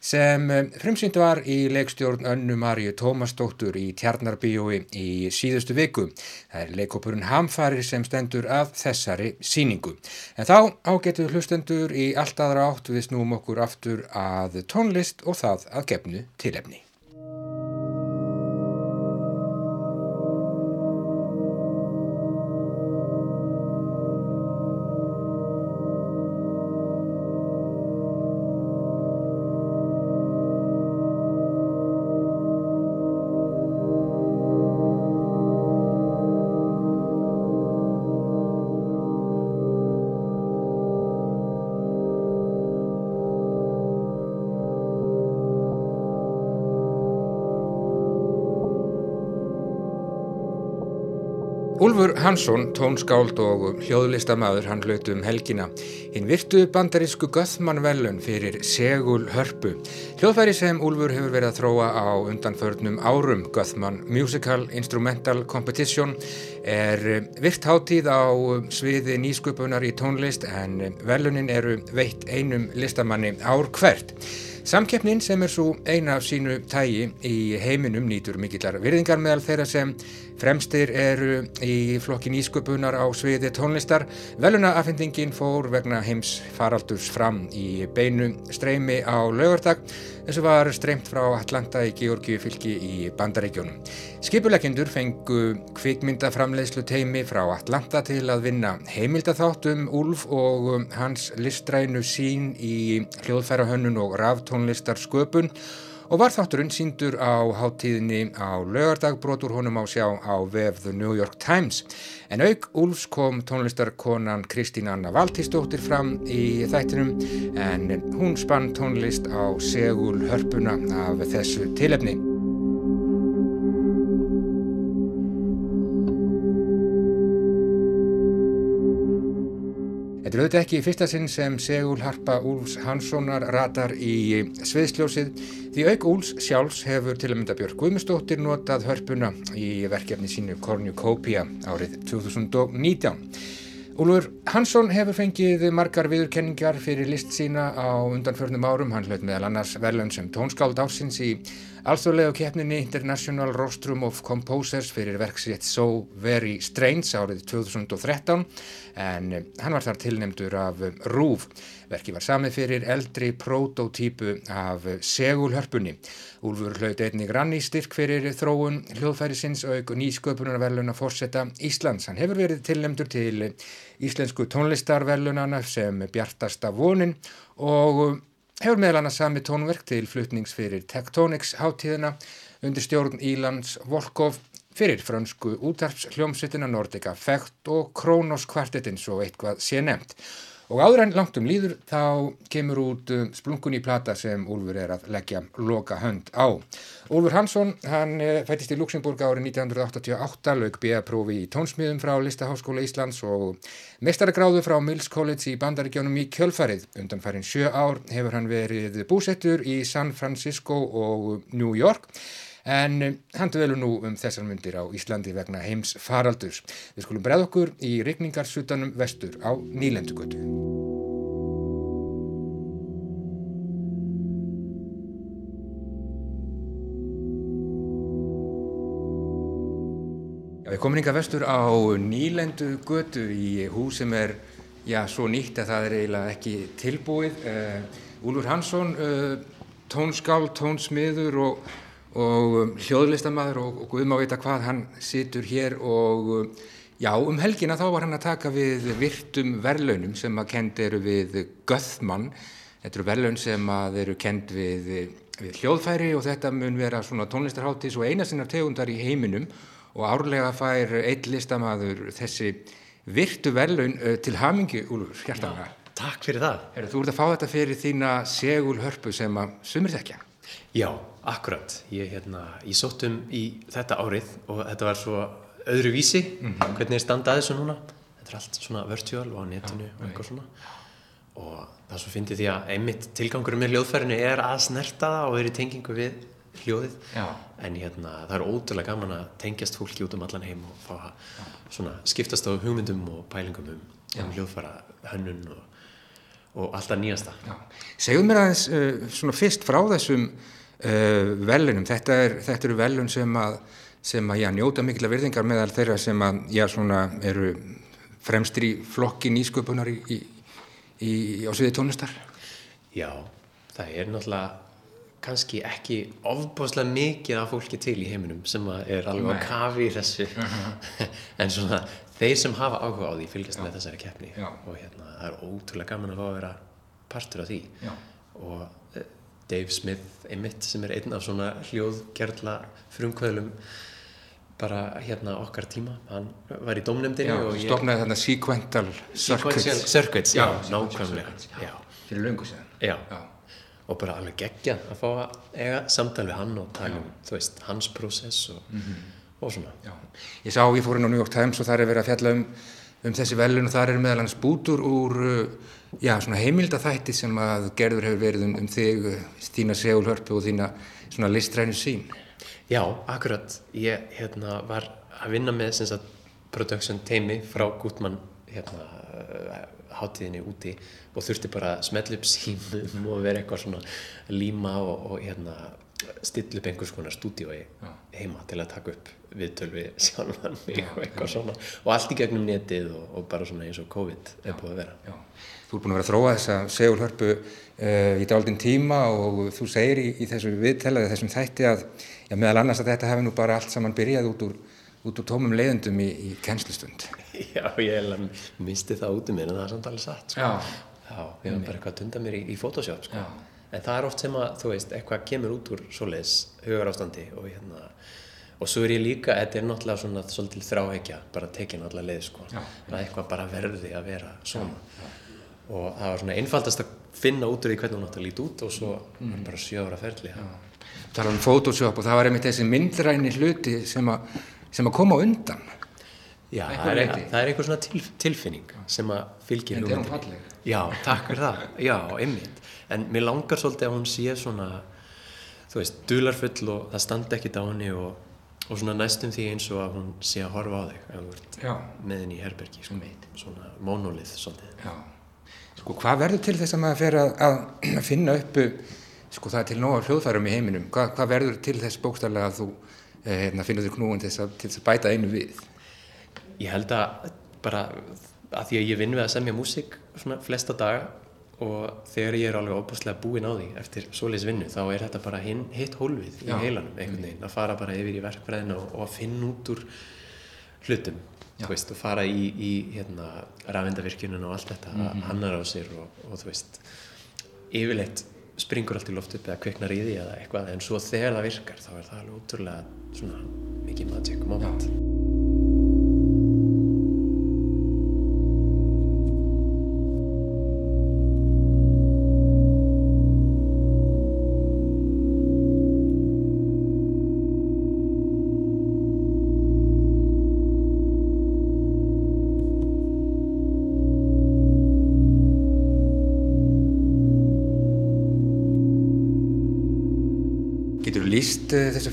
sem eh, frumsýnd var í leikstjórn Önnu Maríu Tómasdóttur í Tjarnarbíói í síðustu viku. Það er leikopurinn Hamfarir sem stendur af þessari síningu. En þá ágetur hlustendur í allt aðra átt við snúum okkur aftur að tónlist og það að gefnu tilefni. Úlfur Hansson, tónskáld og hljóðlistamæður hann hlautu um helgina. Hinn virtu bandarísku Göthmann velun fyrir Segul Hörpu. Hljóðfæri sem Úlfur hefur verið að þróa á undanförnum árum Göthmann Musical Instrumental Competition er virt hátíð á sviði nýsköpunar í tónlist en velunin eru veitt einum listamanni ár hvert. Samkeppnin sem er svo eina af sínu tægi í heiminum nýtur mikillar virðingar meðal þeirra sem fremstir eru í flokkin ísköpunar á sviði tónlistar. Velunafendingin fór vegna heims faraldurs fram í beinu streymi á lögardag eins og var streymt frá Atlanta í Georgiu fylki í Bandaríkjónum. Skipulegendur fengu kvikmyndaframleiðslu teimi frá Atlanta til að vinna heimildatháttum Úlf og hans listrænu sín í hljóðfærahönnun og ráftónlistar sköpun og var þátturinn síndur á háttíðinni á lögardag brotur honum á sjá á vef The New York Times. En auk Úlfs kom tónlistarkonan Kristín Anna Valtísdóttir fram í þættinum en hún spann tónlist á segul hörpuna af þessu tilefni. Þetta er auðvitað ekki í fyrsta sinn sem Segul Harpa Úls Hanssonar ratar í sviðsljósið því auk Úls sjálfs hefur til að mynda Björg Guðmustóttir notað hörpuna í verkefni sínu Cornucopia árið 2019. Úlfur Hansson hefur fengið margar viðurkenningar fyrir list sína á undanförnum árum. Hann hlaut meðal annars verðlun sem tónskáld ársins í alþjóðlega keppninni International Rostrum of Composers fyrir verksitt So Very Strange árið 2013 en hann var þar tilnemdur af Rúf. Verki var samið fyrir eldri prototípu af segulhörpunni. Úlfur hlaut einnig ranni styrk fyrir þróun hljóðfærisins og nýsköpunarverluna fórsetta Íslands. Hann hefur verið tilnemdur til íslensku tónlistarverlunana sem bjartasta vonin og hefur meðal annars sami tónverk til flutnings fyrir Tectonics hátíðina undir stjórn Ílands Volkov fyrir fransku útarps hljómsveitina Nordica Fekt og Kronos kvartetinn svo eitthvað sé nefnt. Og áður en langt um líður þá kemur út um, splunkunni plata sem Úlfur er að leggja loka hönd á. Úlfur Hansson, hann eh, fættist í Luxemburg árið 1988, lauk B.A.prófi í tónsmíðum frá Listaháskóla Íslands og mestaragráðu frá Mills College í bandaríkjónum í kjölfarið. Undan farin sjö ár hefur hann verið búsettur í San Francisco og New York en eh, hann dvelur nú um þessar myndir á Íslandi vegna heims faraldurs. Við skulum breða okkur í rikningarsutanum vestur á Nýlendugötu. Við komum hinga vestur á Nýlendugötu í hús sem er já, svo nýtt að það er eiginlega ekki tilbúið. Uh, Úlfur Hansson, uh, tónskál, tónsmiður og og um, hljóðlistamæður og, og Guðmá veit að hvað hann situr hér og um, já, um helgina þá var hann að taka við virtum verlaunum sem að kend eru við Göthmann þetta eru verlaun sem að eru kend við, við hljóðfæri og þetta mun vera svona tónlistarháttis og einasinnar tegundar í heiminum og árlega fær eitt listamæður þessi virtu verlaun uh, til hamingi Úlfur, hjartanlega. Takk fyrir það. Heru, þú ert að fá þetta fyrir þína segulhörpu sem að sumir þekkja. Já, akkurat. Ég, hérna, ég sótt um í þetta árið og þetta var svo öðru vísi, mm -hmm. hvernig er standað þessu núna. Þetta er allt svona virtual og á netinu Já, og eitthvað svona. Og það svo fyndi því að einmitt tilgangurum með hljóðfærinu er að snerta það og er í tengingu við hljóðið. Já. En hérna, það er ótrúlega gaman að tengjast fólki út um allan heim og fá að svona, skiptast á hugmyndum og pælingum um, um hljóðfæra hönnun og, og alltaf nýjasta. Segðu mér aðeins uh, svona fyrst frá þessum uh, velunum. Þetta, er, þetta eru velun sem að, sem að já, njóta mikla virðingar meðal þeirra sem að, já, svona, eru fremstir í flokki nýsköpunar í, í, í, á sviði tónlistar. Já, það er náttúrulega kannski ekki ofbáslega mikið af fólki til í heiminum sem er alveg á kafi í þessu uh -huh. en svona þeir sem hafa áhuga á því fylgjast Já. með þessari keppni Já. og hérna það er ótrúlega gaman að fá að vera partur af því Já. og Dave Smith einmitt sem er einn af svona hljóðgerðla frumkvöðlum bara hérna okkar tíma. Hann var í domnefndinu stofnaði þarna Sequential Circuits. Circuits, já, nákvæmlega fyrir lungu já, og bara alveg geggja að fá að eiga samtal við hann og tala um, þú veist, hans prósess og, mm -hmm. og svona. Já. ég sá, ég fór inn á New York Times og þar er verið að fjalla um, um þessi velun og þar er meðal hans bútur úr uh, já, svona heimildathætti sem að gerður hefur verið um, um þig, þína segulhörpu og þína svona listrænu sín. Já, akkurat. Ég hérna, var að vinna með sagt, production teimi frá Gutmann hérna, hátíðinni úti og þurfti bara að smetla upp sínum og vera eitthvað svona líma og, og hérna, stilla upp einhvers konar stúdíói heima til að taka upp viðtöl við sjálfan mig og eitthvað svona og allt í gegnum netið og, og bara svona eins og COVID er búið að vera. Já. Þú er búin að vera að þróa þessa segulhörpu uh, í dálítinn tíma og þú segir í, í þessu viðtelaði þessum þætti að já, meðal annars að þetta hefði nú bara allt saman byrjað út úr, út úr tómum leiðundum í, í kennslustund. Já, ég misti það út um mér en það er samt alveg satt. Sko. Já. Já, ég var bara eitthvað að tunda mér í, í Photoshop sko. En það er oft sem að, þú veist, eitthvað kemur út úr svoleiðis hugar ástandi og hérna og svo er ég líka, þetta er náttúrulega svona svolítið þráhegja, bara tekið náttúrulega leið sko, að eitthvað bara verði að vera svona já, já og það var svona einfaldast að finna út úr því hvernig hún átt að líti út og svo mm. var bara sjóra ferli Það var um Photoshop og það var einmitt þessi myndræni hluti sem að, sem að koma undan. Já, það er, það er einhver svona til, tilfinning sem að fylgir er falleg. Já, takk fyrir það, já, einmitt. En mér langar svolítið að hún sé svona þú veist, dularfull og það standi ekkit á henni og, og svona næstum því eins og að hún sé að horfa á þig ef þú ert Já. með henni í herbergi sko. svona mónólið svolítið. Já. Sko, hvað verður til þess að maður fer að, að finna upp, sko, það er til nóga hljóðfærum í heiminum, hvað, hvað verður til þess bókstaflega að þú eh, finnur þér knúin til þess, að, bæta einu við? Ég held að bara að því að ég vinn við að semja músík svona flesta daga og þegar ég er alveg óbúslega búinn á því eftir svoleiðis vinnu þá er þetta bara hinn, hitt hólfið í heilanum einhvern veginn að fara bara yfir í verkfræðina og, og að finna út úr hlutum þú veist, og fara í, í hérna, rafendavirkjunum og allt þetta að hannar á sér og, og þú veist yfirleitt springur allt í loft upp eða kveiknar í því eða eitthvað en svo þegar það virkar þá er það alveg útrúlega svona mikið magic moment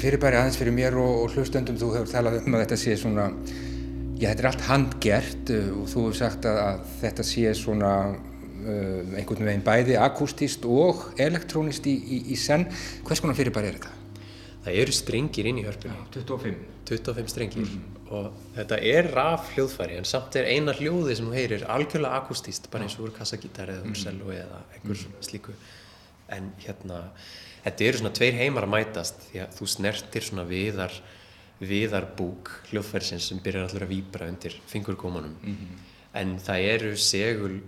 fyrirbæri aðeins fyrir mér og, og hlustendum, þú hefur talað um að þetta sé svona, já þetta er allt handgert uh, og þú hefur sagt að, að þetta sé svona uh, einhvern veginn bæði akústist og elektrónist í, í, í senn. Hvers konar fyrirbæri er þetta? Það eru strengir inn í hörpunni 25. 25 strengir. Og þetta er raf hljóðfæri en samt er eina hljóði sem þú heyrir algjörlega akústíst bara eins og úr kassagítar eða úr cello eða einhver svona slíku. En hérna þetta eru svona tveir heimar að mætast því að þú snertir svona viðar viðarbúk hljóðfærisins sem byrjar allur að víbra undir fingurgómanum. En það eru segul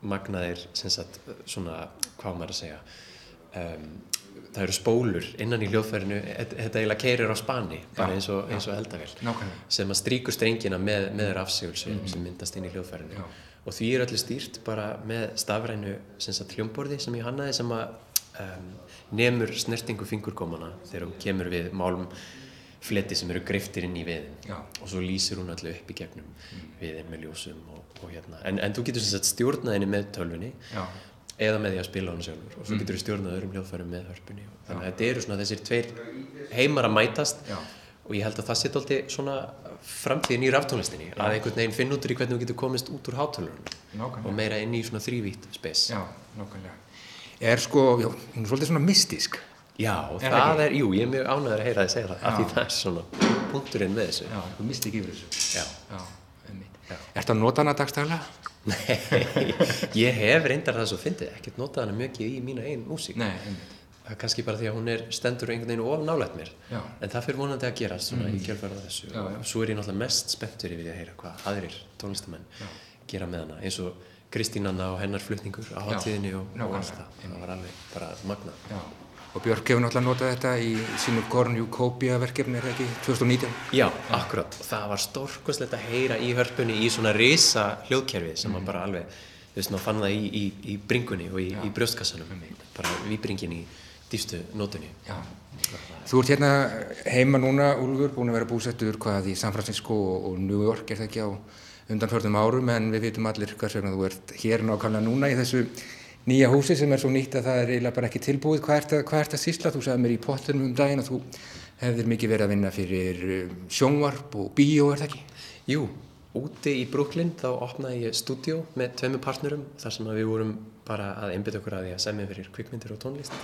magnaðir sem sagt svona hvað maður að segja um, það eru spólur innan í hljóðfærinu þetta eiginlega keirir á spani bara eins og, eins og eldavél Nákvæmlega. sem að stríkur strengina með, með rafsegulsvið sem myndast inn í hljóðfærinu og því er öllu stýrt bara með stafrænu sem hljómborði sem ég hannaði sem að um, nemur snertingu fingurgómana þegar hún kemur við málum fleti sem eru greiftir inn í viðin Já. og svo lýsir hún allir upp í gegnum viðin með ljósum og, og hérna. En, en þú getur sem sagt stjórnað henni með tölvunni Já. eða með því að spila hana sjálfur. Og svo getur þú stjórnað öðrum hljóðfærum með hörpunni. Þannig að þetta eru svona þessir tveir heimar að mætast. Já. og ég held að það sé alltaf svona framtíðin í raftónlistinni. Að einhvern veginn finn út úr í hvernig þú getur komist út úr hátölurinn og meira inn í svona þrývít spes Já, nákvæmlega. Er sko, já, hún er svolítið svona mystísk. Já, Er það ekki? er, jú, ég er mjög ánæður að heyra þið segja það af því það er svona punkturinn með þessu Já, eitthvað mystík yfir þessu. Já. Já, einmitt. Ertu að nota hana dagstæðlega? Nei, ég hef reyndar það svo fyndið, ekkert notað hana mjög í mína einn músík Nei, einmitt. það er kannski bara því að hún er stendur einhvern veginn of nálægt mér Já. en það fyrir vonandi að gerast svona í kjölfæra þessu Já, já. og svo er ég náttúrulega mest spenntur yfir því að heyra hvað aðrir tónlistamenn gera með hana eins og Kristín Anna og hennar flutningur á hátíðinni og, og allt það. Það var alveg bara magna Já. Og Björk hefur náttúrulega notað þetta í sínu Cornucopia verkefni, er það ekki, 2019? Já, akkurat, og það var stórkoslegt að heyra í hörpunni í svona risa hljóðkerfi sem var bara alveg, þú veist, maður fann það í, í, í bringunni og í, í brjóstkassanum bara víbringin í dýfstu nótunni Já. Þú ert hérna heima núna, Úlfur, búin að vera búsettur hvað í San Francisco og, og New York, er það ekki á undanförnum árum, en við vitum allir hvers vegna þú ert hér nákvæmlega núna í þessu nýja húsi sem er svo nýtt að það er eiginlega bara ekki tilbúið. Hvað ert að, hvað ert að sýsla? Þú sagði mér í pottunum um daginn að þú hefðir mikið verið að vinna fyrir um, sjónvarp og bíó, er það ekki? Jú, úti í Brooklyn þá opnaði ég stúdíó með tveimu partnerum þar sem við vorum bara að einbytta okkur að því að semja fyrir kvikmyndir og tónlist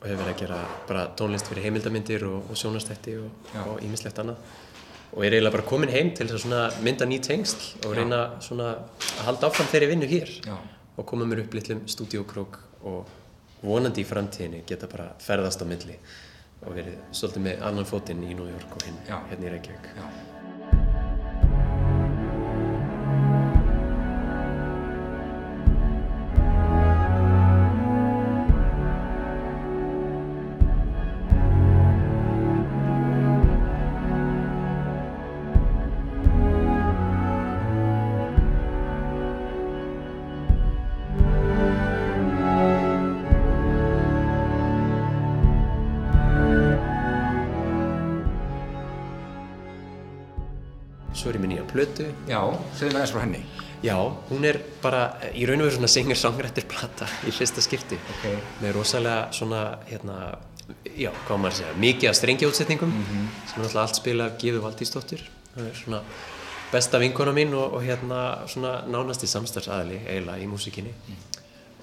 og hefur verið að gera bara tónlist fyrir heimildamindir og, og sjónastætti og ímislegt annað og er eiginlega bara komin heim til að mynda ný tengsl og reyna að halda áfram þeirri vinnu hér. Já. og koma mér upp litlum stúdíókrók og vonandi í framtíðinni geta bara ferðast á milli og verið svolítið með annan fótinn í New York og hinn hérna í Reykjavík Já, segðu mig aðeins frá henni. Já, hún er bara í raun og veru svona singer-songwriter plata í fyrsta skipti. Ok. Með rosalega svona, hérna, já, hvað maður að segja, mikið af strengjaútsetningum sem er alltaf allt spila af Gíðu Valdísdóttir það er svona besta vinkona mín og, og hérna svona nánasti samstarfsaðli eiginlega í músikinni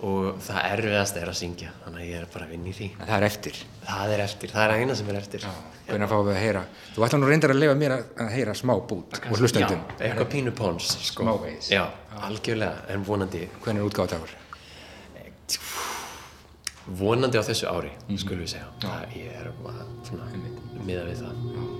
og það erfiðast er að syngja þannig að ég er bara að vinna í því Það er eftir. það er eftir, það er eina sem er eftir Hvernig fáum við að heyra? Þú ætlar nú reyndar að lifa mér að, heyra smá bút og hlustendum. já, eitthvað pínu póns sko. Smávegis. já, algjörlega, en vonandi Hvernig er útgáðdagur? vonandi á þessu ári, skulum við segja það, ég er miða við það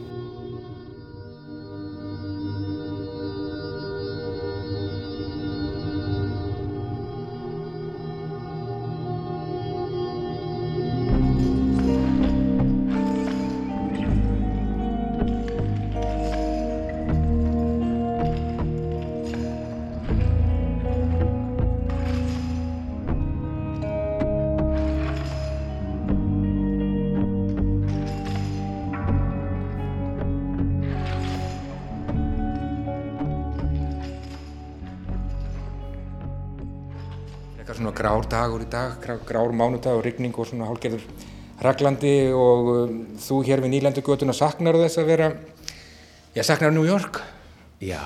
dagur í dag, grár, mánudag og rigning og svona hálfgerður raglandi og um, þú hér við nýlendu götuna saknar þess að vera, já saknar New York? Já,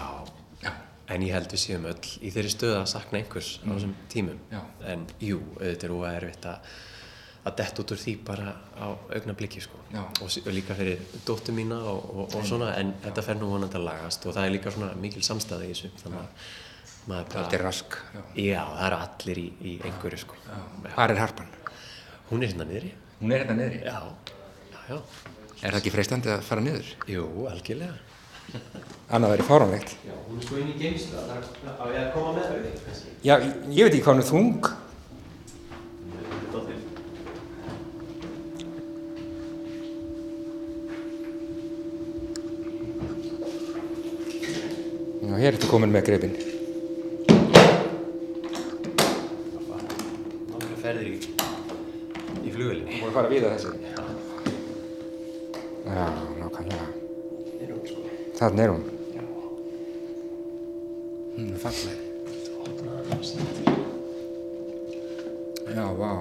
en ég held við séum öll í þeirri stöðu að sakna einhvers á þessum tímum. Já. En jú, auðvitað er óa erfitt að, að detta út úr því bara á augna blikki sko. Já. Og, líka fyrir dóttur mína og, og, og svona, en þetta fer nú vonandi að lagast og það er líka svona mikil samstæða í þessu. Þannig að Þetta er rask. Já. Já, það eru allir í, í einhverju sko. Já. Hvar er harpan? Hún er hérna niðri. Hún er hérna niðri. Já, já, já. Er það ekki freistandi að fara niður? Jú, algjörlega. Annað væri fáránlegt. Já, hún er sko inn í geimslu, það er að koma með þau, kannski. Já, ég veit ekki hvað hún er þung. Já, hér ertu komin með greipin. Nákvæmlega ferðir í, í flugvelinni. Búin að fara við að þessu. Já, nákvæmlega. Sko. Þannig er hún. Hún er falleg. Já, vá.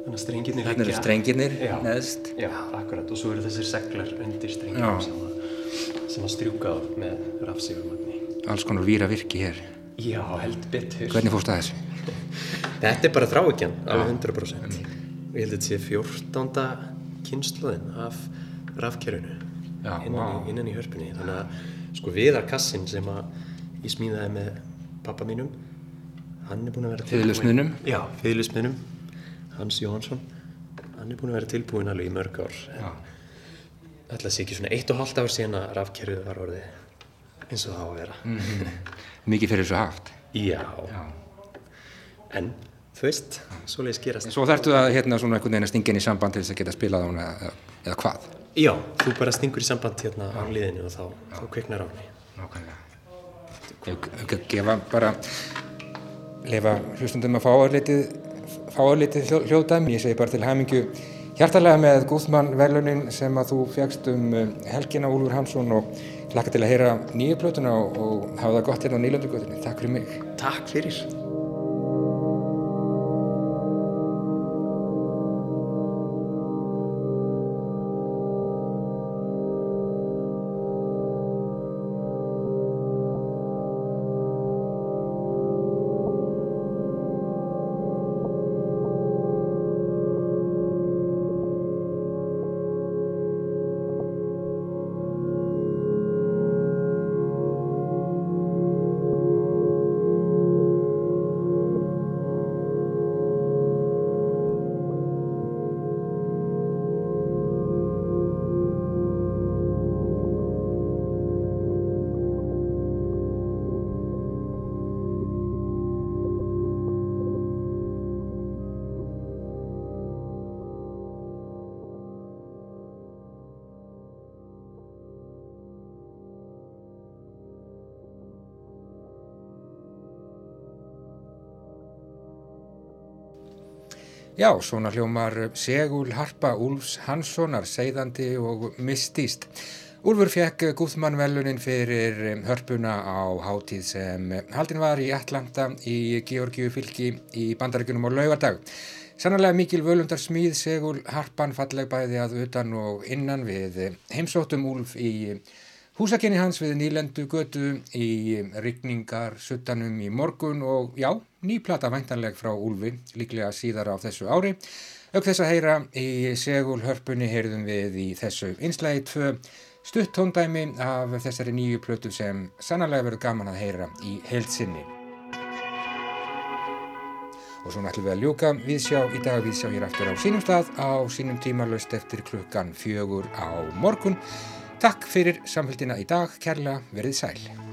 Þannig að strengirnir Þarna eru strengirnir neðst. Já, akkurat. Og svo eru þessir seglar undir strengjum Já. sem, að- sem að strjúka á með rafsífumagni. Alls konar víra virki hér. Já, held betur. Hvernig fórst að þessu? Þetta er bara þráikjan, alveg 100%. Ég held að þetta sé 14. kynnslóðin af rafkerfinu innan, í, innan í hörpunni. Þannig að sko viðarkassin sem að ég smíðaði með pappa mínum, hann er búinn að vera? Já, fiðlusmiðnum, Hans Jóhansson. Hann er búinn að vera tilbúinn alveg í mörg ár. Ætla sé ekki svona eitt og hálft ár síðan að rafkerfið var orðið eins og það á að vera. Mikið fyrir þessu haft. Já. Já. En, þú veist, svoleiðis gerast. Svo þarftu að hérna svona einhvern veginn að stinga inn í samband til þess að geta spilað á hún eða, eða hvað? Já, þú bara stingur í samband hérna á liðinu og þá, þá kviknar á henni. Nákvæmlega. Ég gefa bara lefa hlustundum að fá örlítið fá hljó- hljóðdæmi. Ég segi bara til hæmingu hjartalega með Guðmann velunin sem að þú fegst um uh, helgina Úlfur Hansson og hlakka til að heyra nýju plötuna og, og hafa það gott hérna á nýlöndugötunni. Takk fyrir mig. Takk fyrir. Já, svona hljómar Segul Harpa Úlfs Hanssonar, seiðandi og mystíst. Úlfur fekk Guðmann velunin fyrir hörpuna á hátíð sem haldin var í Atlanta í Georgiu fylki í bandarækjunum á laugardag. Sannarlega mikil völundar smíð segul harpan falleg bæði að utan og innan við heimsóttum Úlf í húsakenni hans við nýlendu götu í rigningar suttanum í morgun og já, nýplata væntanleg frá Úlfi, líklega síðar á þessu ári. Auk þess að heyra í segul hörpunni heyrðum við í þessu einslægi tvö stutt tóndæmi af þessari nýju plötu sem sannarlega verður gaman að heyra í heilsinni. Og svo ætlum við að ljúka viðsjá í dag viðsjá hér aftur á sínum stað á sínum tíma löst eftir klukkan fjögur á morgun. Takk fyrir samfélgina í dag, kærlega verið sæl.